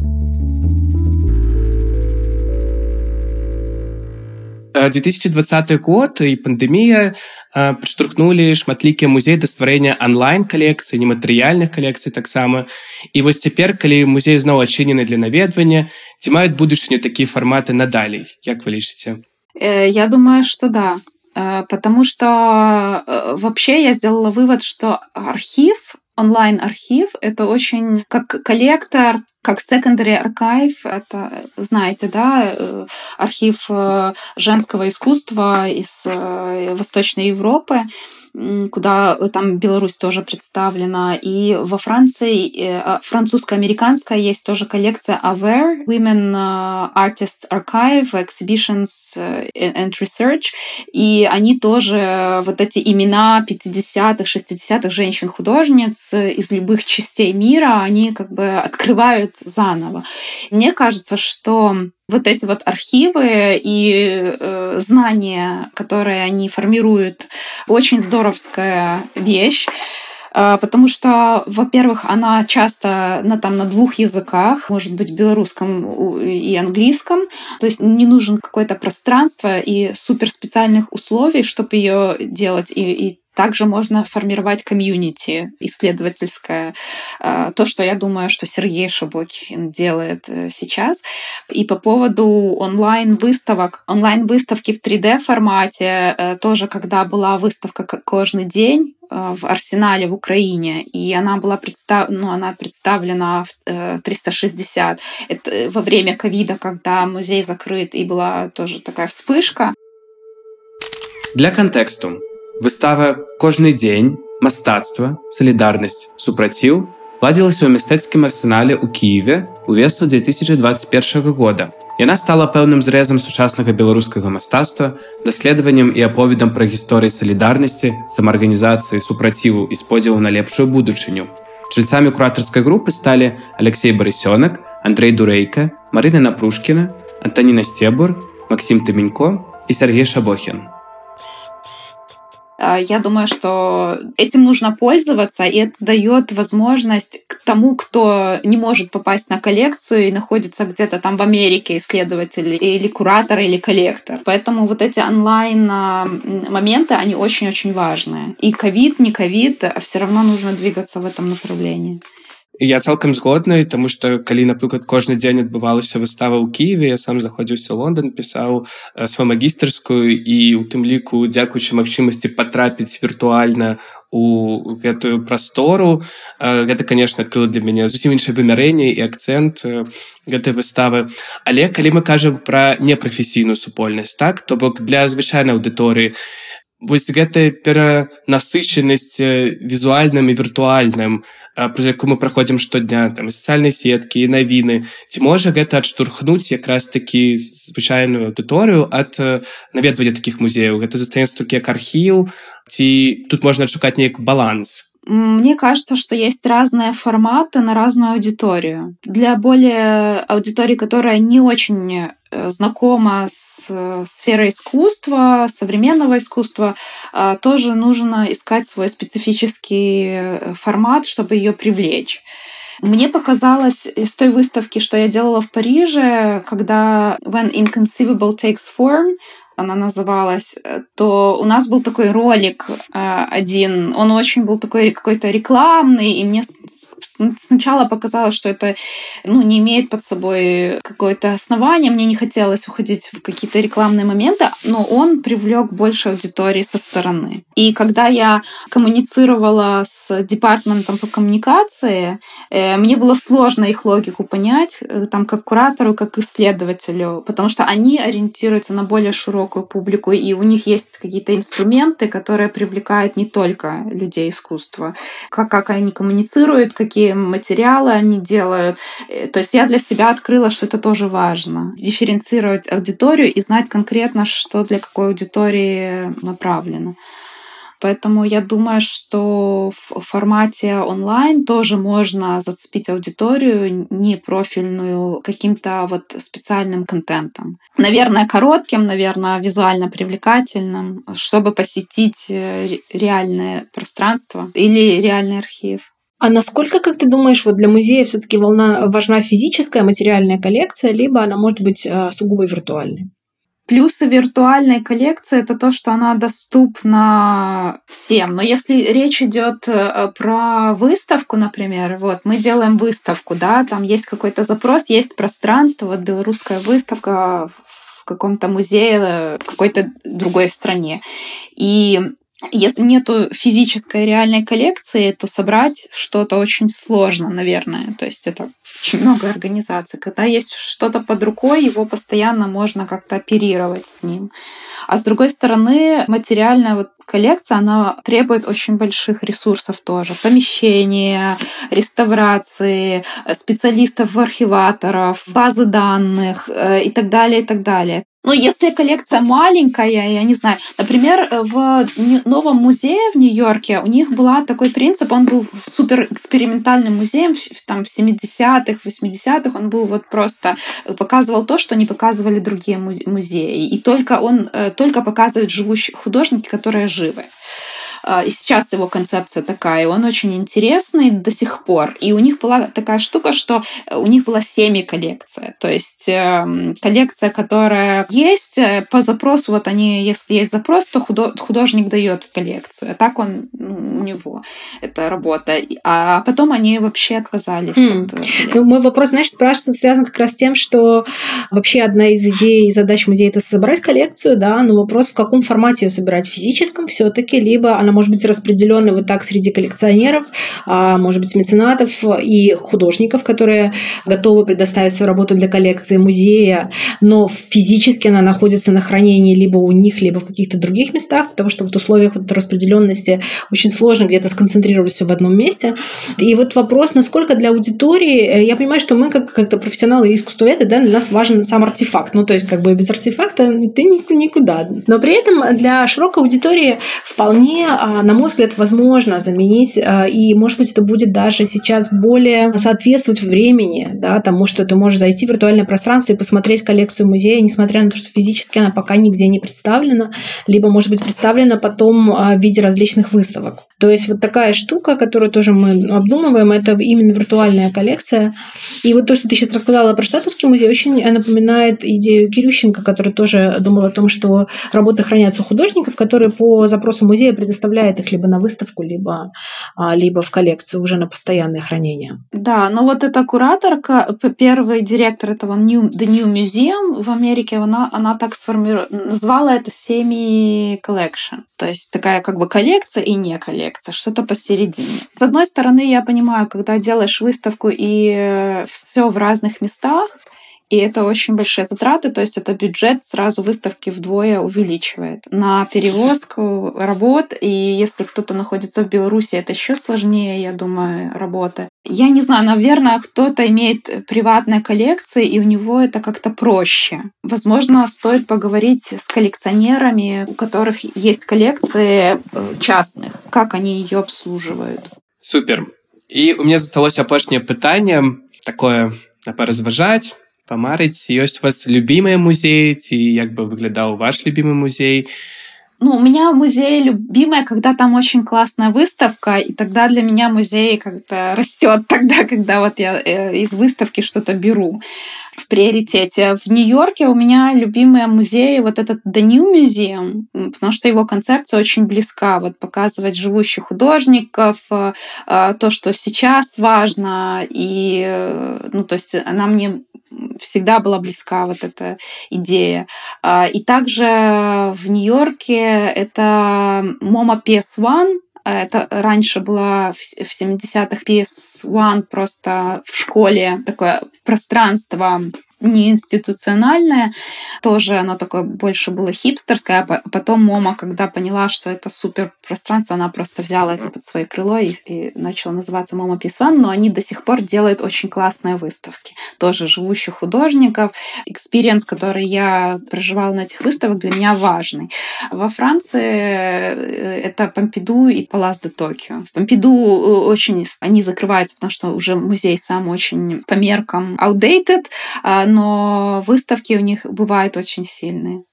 2020 год і пандемія падштурхнулі шматлікія музей да стварэння онлайн-калекцыі нематэрыяльных калекцый таксама і вось цяпер калі музей зноў адчынены для наведвання ці маюць будучыню такія фарматы надалей як вы лічыце э, я думаю что да э, потому что э, вообще я сделала вывод что архив онлайн-архив — это очень как коллектор, как secondary archive, это, знаете, да, э, архив э, женского искусства из э, Восточной Европы куда э, там Беларусь тоже представлена. И во Франции а, французско-американская есть тоже коллекция AWARE, Women э, Artists Archive, Exhibitions э, and Research. И они тоже вот эти имена 50-х, 60-х женщин-художниц из любых частей мира, они как бы открывают заново. Мне кажется, что вот эти вот архивы и э, знания, которые они формируют, очень здоровская вещь. Э, потому что, во-первых, она часто на, там, на двух языках, может быть, белорусском и английском, то есть не нужен какое-то пространство и суперспециальных условий, чтобы ее делать, и, и также можно формировать комьюнити исследовательское. А, то, что я думаю, что Сергей Шабокин делает э, сейчас. И по поводу онлайн-выставок. Онлайн-выставки в 3D-формате э, тоже, когда была выставка «Кожный день», э, в Арсенале в Украине, и она была представ... ну, она представлена в 360. Это во время ковида, когда музей закрыт, и была тоже такая вспышка. Для контексту Выстава кожны дзень, мастацтва, салідарнасць, супраціў ладзілася ў мястэцкім арсенале ў Киеве увесу 2021 года. Яна стала пэўным зрэзам сучаснага беларускага мастацтва, даследаваннем і аповедам пра гісторыі салідарнасці, самаарганізацыі супраціву і сподзіву на лепшую будучыню. Чальцамі куратарскай групы сталі Алексей Барысёнак, Андрей Дурэйка, Марына Напрушкіна, Антаніна Сцебур, Максім Тыменько і Сергей Шабохін. А, я думаю, что этим нужно пользоваться, и это дает возможность к тому, кто не может попасть на коллекцию и находится где-то там в Америке, исследователь или куратор, или коллектор. Поэтому вот эти онлайн-моменты, они очень-очень важные. И ковид, не ковид, а все равно нужно двигаться в этом направлении. Я цалкам згодны тому что калі напрыклад кожны дзень адбывалася выстава ў кіеве я сам заходзіўся лондон пісаў свою магістарскую і у тым ліку дзякуючы магчымасці патрапіць віртуальна у гэтую прастору гэта конечно адкрыла для мяне зусім іншае вымярэнне і акцэнт э, гэтай выставы але калі мы кажам пра непрафесійную супольнасць так то бок для звычайнай аўдыторыі вось гэтая перанасычанасць візуальным і віртуальным праз яку мы праходзім штодня там сацыяльнай сеткі і навіны. Ці можа гэта адштурхнуць якраз такі звычайную аўдыторыю ад наведвання такіх музеяў? Гэта застаецца толькі як архіў ці тут можна адшукаць неяк баланс Мне кажется, что есть разные форматы на разную аудиторию. Для более аудитории, которая не очень э, знакома с э, сферой искусства, современного искусства, э, тоже нужно искать свой специфический формат, чтобы ее привлечь. Мне показалось из той выставки, что я делала в Париже, когда When Inconceivable Takes Form, она называлась, э, то у нас был такой ролик э, один, он очень был такой какой-то рекламный, и мне сначала показалось, что это ну, не имеет под собой какое-то основание, мне не хотелось уходить в какие-то рекламные моменты, но он привлек больше аудитории со стороны. И когда я коммуницировала с департаментом по коммуникации, э, мне было сложно их логику понять, там как куратору, как исследователю, потому что они ориентируются на более широкую публику, и у них есть какие-то инструменты, которые привлекают не только людей искусства. Как, как они коммуницируют, какие какие материалы они делают. Э, то есть я для себя открыла, что это тоже важно. Дифференцировать аудиторию и знать конкретно, что для какой аудитории направлено. Поэтому я думаю, что в формате онлайн тоже можно зацепить аудиторию не профильную каким-то вот специальным контентом. Наверное, коротким, наверное, визуально привлекательным, чтобы посетить э, реальное пространство или реальный архив. А насколько, как ты думаешь, вот для музея все-таки волна важна физическая материальная коллекция, либо она может быть э, сугубо виртуальной? Плюсы виртуальной коллекции это то, что она доступна всем. Но если речь идет э, про выставку, например, вот мы делаем выставку, да, там есть какой-то запрос, есть пространство, вот белорусская выставка в каком-то музее в какой-то другой стране. И если нету физической реальной коллекции, то собрать что-то очень сложно, наверное. То есть это очень много организаций. Когда есть что-то под рукой, его постоянно можно как-то оперировать с ним. А с другой стороны, материальная вот коллекция, она требует очень больших ресурсов тоже. Помещения, реставрации, специалистов, архиваторов, базы данных э, и так далее, и так далее. Ну, если коллекция маленькая, я не знаю, например, в новом музее в Нью-Йорке у них был такой принцип, он был супер экспериментальным музеем, там в 70-х, 80-х он был вот просто показывал то, что не показывали другие музеи, и только он э, только показывает живущие художники, которые живы. А, и сейчас его концепция такая, и он очень интересный до сих пор. И у них была такая штука, что у них была семи-коллекция. То есть эм, коллекция, которая есть э, по запросу, вот они, если есть запрос, то художник дает коллекцию. А так он ну, у него эта работа. А потом они вообще отказались. Mm. От ну, мой вопрос, знаешь, спрашивается, связан как раз с тем, что вообще одна из идей и задач музея это собрать коллекцию, да, но вопрос, в каком формате ее собирать, в физическом все-таки, либо она может быть распределена вот так среди коллекционеров, а может быть меценатов и художников, которые готовы предоставить свою работу для коллекции музея, но физически она находится на хранении либо у них, либо в каких-то других местах, потому что в условиях вот распределенности очень сложно где-то сконцентрировать все в одном месте. И вот вопрос, насколько для аудитории, э, я понимаю, что мы как, как-то профессионалы и искусствоведы, да, для нас важен сам артефакт. Ну, то есть, как бы без артефакта ты никуда. Но при этом для широкой аудитории вполне на мой взгляд, возможно заменить, а, и, может быть, это будет даже сейчас более соответствовать времени, да, тому, что ты можешь зайти в виртуальное пространство и посмотреть коллекцию музея, несмотря на то, что физически она пока нигде не представлена, либо, может быть, представлена потом а, в виде различных выставок. То есть вот такая штука, которую тоже мы обдумываем, это именно виртуальная коллекция. И вот то, что ты сейчас рассказала про Штатовский музей, очень напоминает идею Кирющенко, который тоже думал о том, что работы хранятся у художников, которые по запросу музея предоставляют их либо на выставку, либо, а, либо в коллекцию уже на постоянное хранение. Да, но вот эта кураторка, первый директор этого New, The New Museum в Америке, она, она так сформировала, назвала это semi collection. То есть такая как бы коллекция и не коллекция, что-то посередине. С одной стороны, я понимаю, когда делаешь выставку и э, все в разных местах, и это очень большие затраты, то есть это бюджет сразу выставки вдвое увеличивает. На перевозку работ, и если кто-то находится в Беларуси, это еще сложнее, я думаю, работа. Я не знаю, наверное, кто-то имеет приватные коллекции, и у него это как-то проще. Возможно, стоит поговорить с коллекционерами, у которых есть коллекции э, частных, как они ее обслуживают. Супер. І у меня засталось апошняе пытанне такое поразважаць памарыць ёсць у вас любімыя музеі ці як бы выглядаў ваш любимый музей ну, у меня музей любимая, когда там очень классная выставка, и тогда для меня музей как-то растет тогда, когда [LAUGHS] вот я э, из выставки что-то беру в приоритете. В Нью-Йорке у меня любимые музеи вот этот The New Museum, потому что его концепция очень близка. Вот показывать живущих художников, э, э, то, что сейчас важно, и, ну, то есть она мне всегда была близка вот эта идея. А, и также в Нью-Йорке это MoMA PS1, это раньше была в 70-х PS1 просто в школе такое пространство не институциональное, тоже оно такое больше было хипстерское, а потом MoMA, когда поняла, что это супер пространство, она просто взяла это под свое крыло и, и начала называться MoMA PS1, но они до сих пор делают очень классные выставки, тоже живущих художников. Experience, который я проживала на этих выставках, для меня важный. Во Франции э, это Помпиду и Palais de Tokyo. В Помпиду э, очень они закрываются, потому что уже музей сам очень по меркам outdated, а, но выставки у них бывают очень сильные.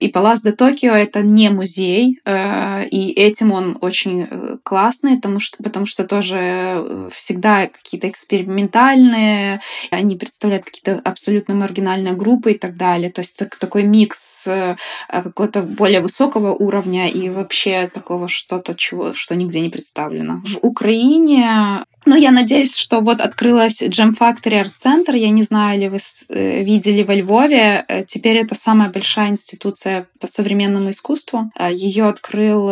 И Palais de Tokyo — это не музей, э, и этим он очень э, классный, потому что, потому что тоже э, всегда какие-то экспериментальные, они представляют какие-то абсолютно маргинальные группы и так далее. То есть такой микс какого-то более высокого уровня и вообще такого что-то, чего, что нигде не представлено. В Украине ну, я надеюсь, что вот открылась Jam Factory Art Center. Я не знаю, ли вы э, видели во Львове. Э, теперь это самая большая институция по современному искусству. Э, Ее открыл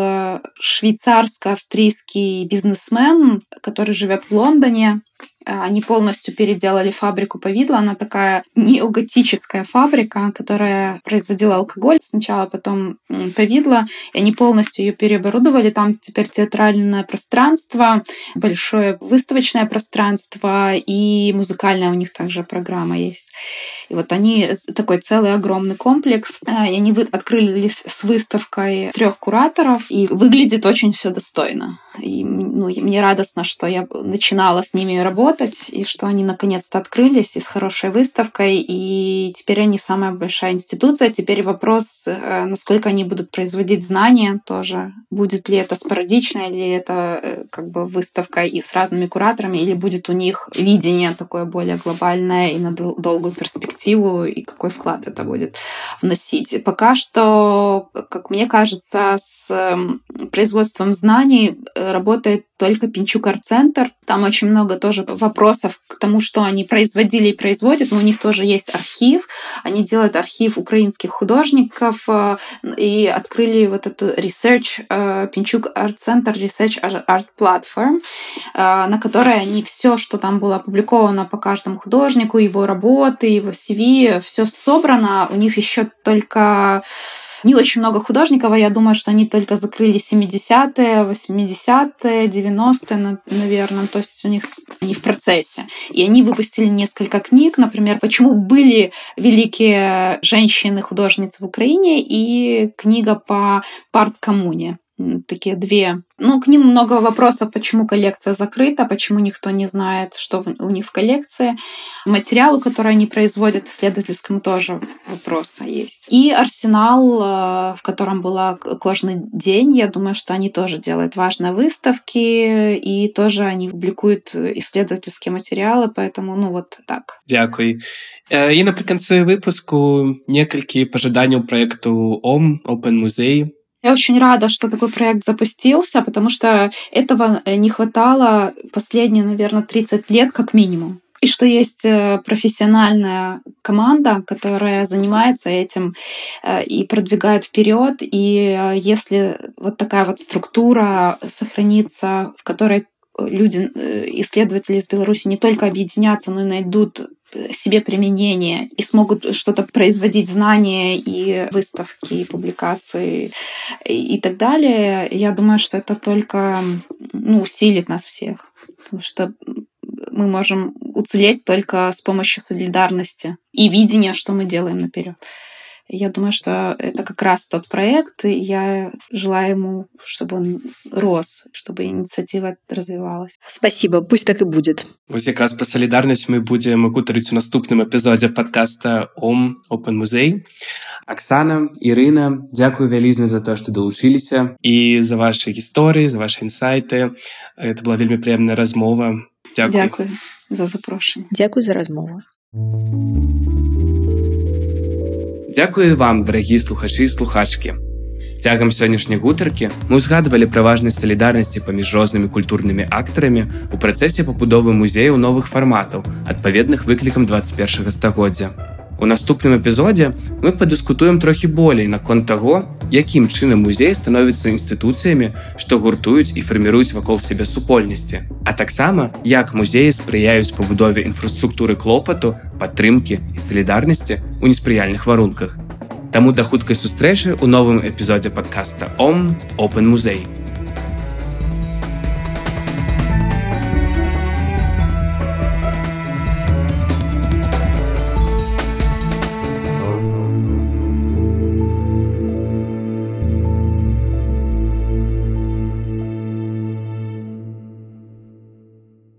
швейцарско-австрийский бизнесмен, который живет в Лондоне. Э, они полностью переделали фабрику повидла. Она такая неоготическая фабрика, которая производила алкоголь сначала, потом повидла. И они полностью ее переоборудовали. Там теперь театральное пространство, большое выставочное пространство и музыкальная у них также программа есть. И вот они такой целый огромный комплекс. Э, и они открыли с выставкой трех кураторов, и выглядит очень все достойно. И ну, мне радостно, что я начинала с ними работать, и что они наконец-то открылись и с хорошей выставкой, и теперь они самая большая институция. Теперь вопрос, э, насколько они будут производить знания тоже. Будет ли это спорадично, или это э, как бы выставка и с разными кураторами, или будет у них видение такое более глобальное и на долгую перспективу, и какой вклад это будет вносить. Пока что, как мне кажется, с производством знаний э, работает только Пинчук Арт-центр. Там очень много тоже вопросов к тому, что они производили и производят, но у них тоже есть архив. Они делают архив украинских художников э, и открыли вот эту Research э, Пинчук Арт-центр Research Art Platform, на которой они все, что там было опубликовано по каждому художнику, его работы, его CV, все собрано. У них еще только не очень много художников, а я думаю, что они только закрыли 70-е, 80-е, 90-е, наверное. То есть у них они в процессе. И они выпустили несколько книг, например, почему были великие женщины-художницы в Украине и книга по парт-коммуне такие две. Ну, к ним много вопросов, почему коллекция закрыта, почему никто не знает, что у них в коллекции. Материалу, который они производят, исследовательскому тоже вопросы есть. И арсенал, э, в котором была кожный день, я думаю, что они тоже делают важные выставки, и тоже они публикуют исследовательские материалы, поэтому, ну, вот так. Дякую. І наприкінці випуску некалькі пожаданняў проекту ОМ Open Музей я очень рада, что такой проект запустился, потому что этого э, не хватало последние, наверное, 30 лет как минимум. И что есть э, профессиональная команда, которая занимается этим э, и продвигает вперед. И если вот такая вот структура сохранится, в которой люди, исследователи из Беларуси не только объединятся, но и найдут себе применение и смогут что-то производить знания и выставки, и публикации и так далее, я думаю, что это только ну, усилит нас всех. Потому что мы можем уцелеть только с помощью солидарности и видения, что мы делаем наперед. Я думаю, что это как раз тот проект, и я желаю ему, чтобы он рос, чтобы инициатива развивалась. Спасибо, пусть так и будет. Вот как раз про солидарность мы будем гутарыць у наступным эпизоде подкаста ом Open Музей. Оксана, Ірына, дзякую вялізна за то, што далучыліся і за ваши гісторыі, за ваши інсайты. Это была вельмі прыемная размова. Дзякую. Дзякую за запрошанне. Дзякую за размову. Дзякую вам, дарагія слухачы і слухачкі. Цягам сённяшняй гутаркі мы ўзгадвалі пра важнасць салідарнасці паміж рознымі культурнымі актарамі ў працэсе пабудовы музеяў новых фарматаў, адпаведных выклікам 21 стагоддзя. У наступным эпізодзе мы падыскутуем трохі болей наконт таго, якім чынам музей становіцца інстытуцыямі, што гуртуюць і фарміруюць вакол сябе супольнасці. А таксама, як музеі спрыяюць пабудове інфраструктуры клопату, падтрымкі і салідарнасці ў неспрыяльных варунках. Таму да хуткай сустрэчы ў новым эпізодзе падкаста Ом Open музей.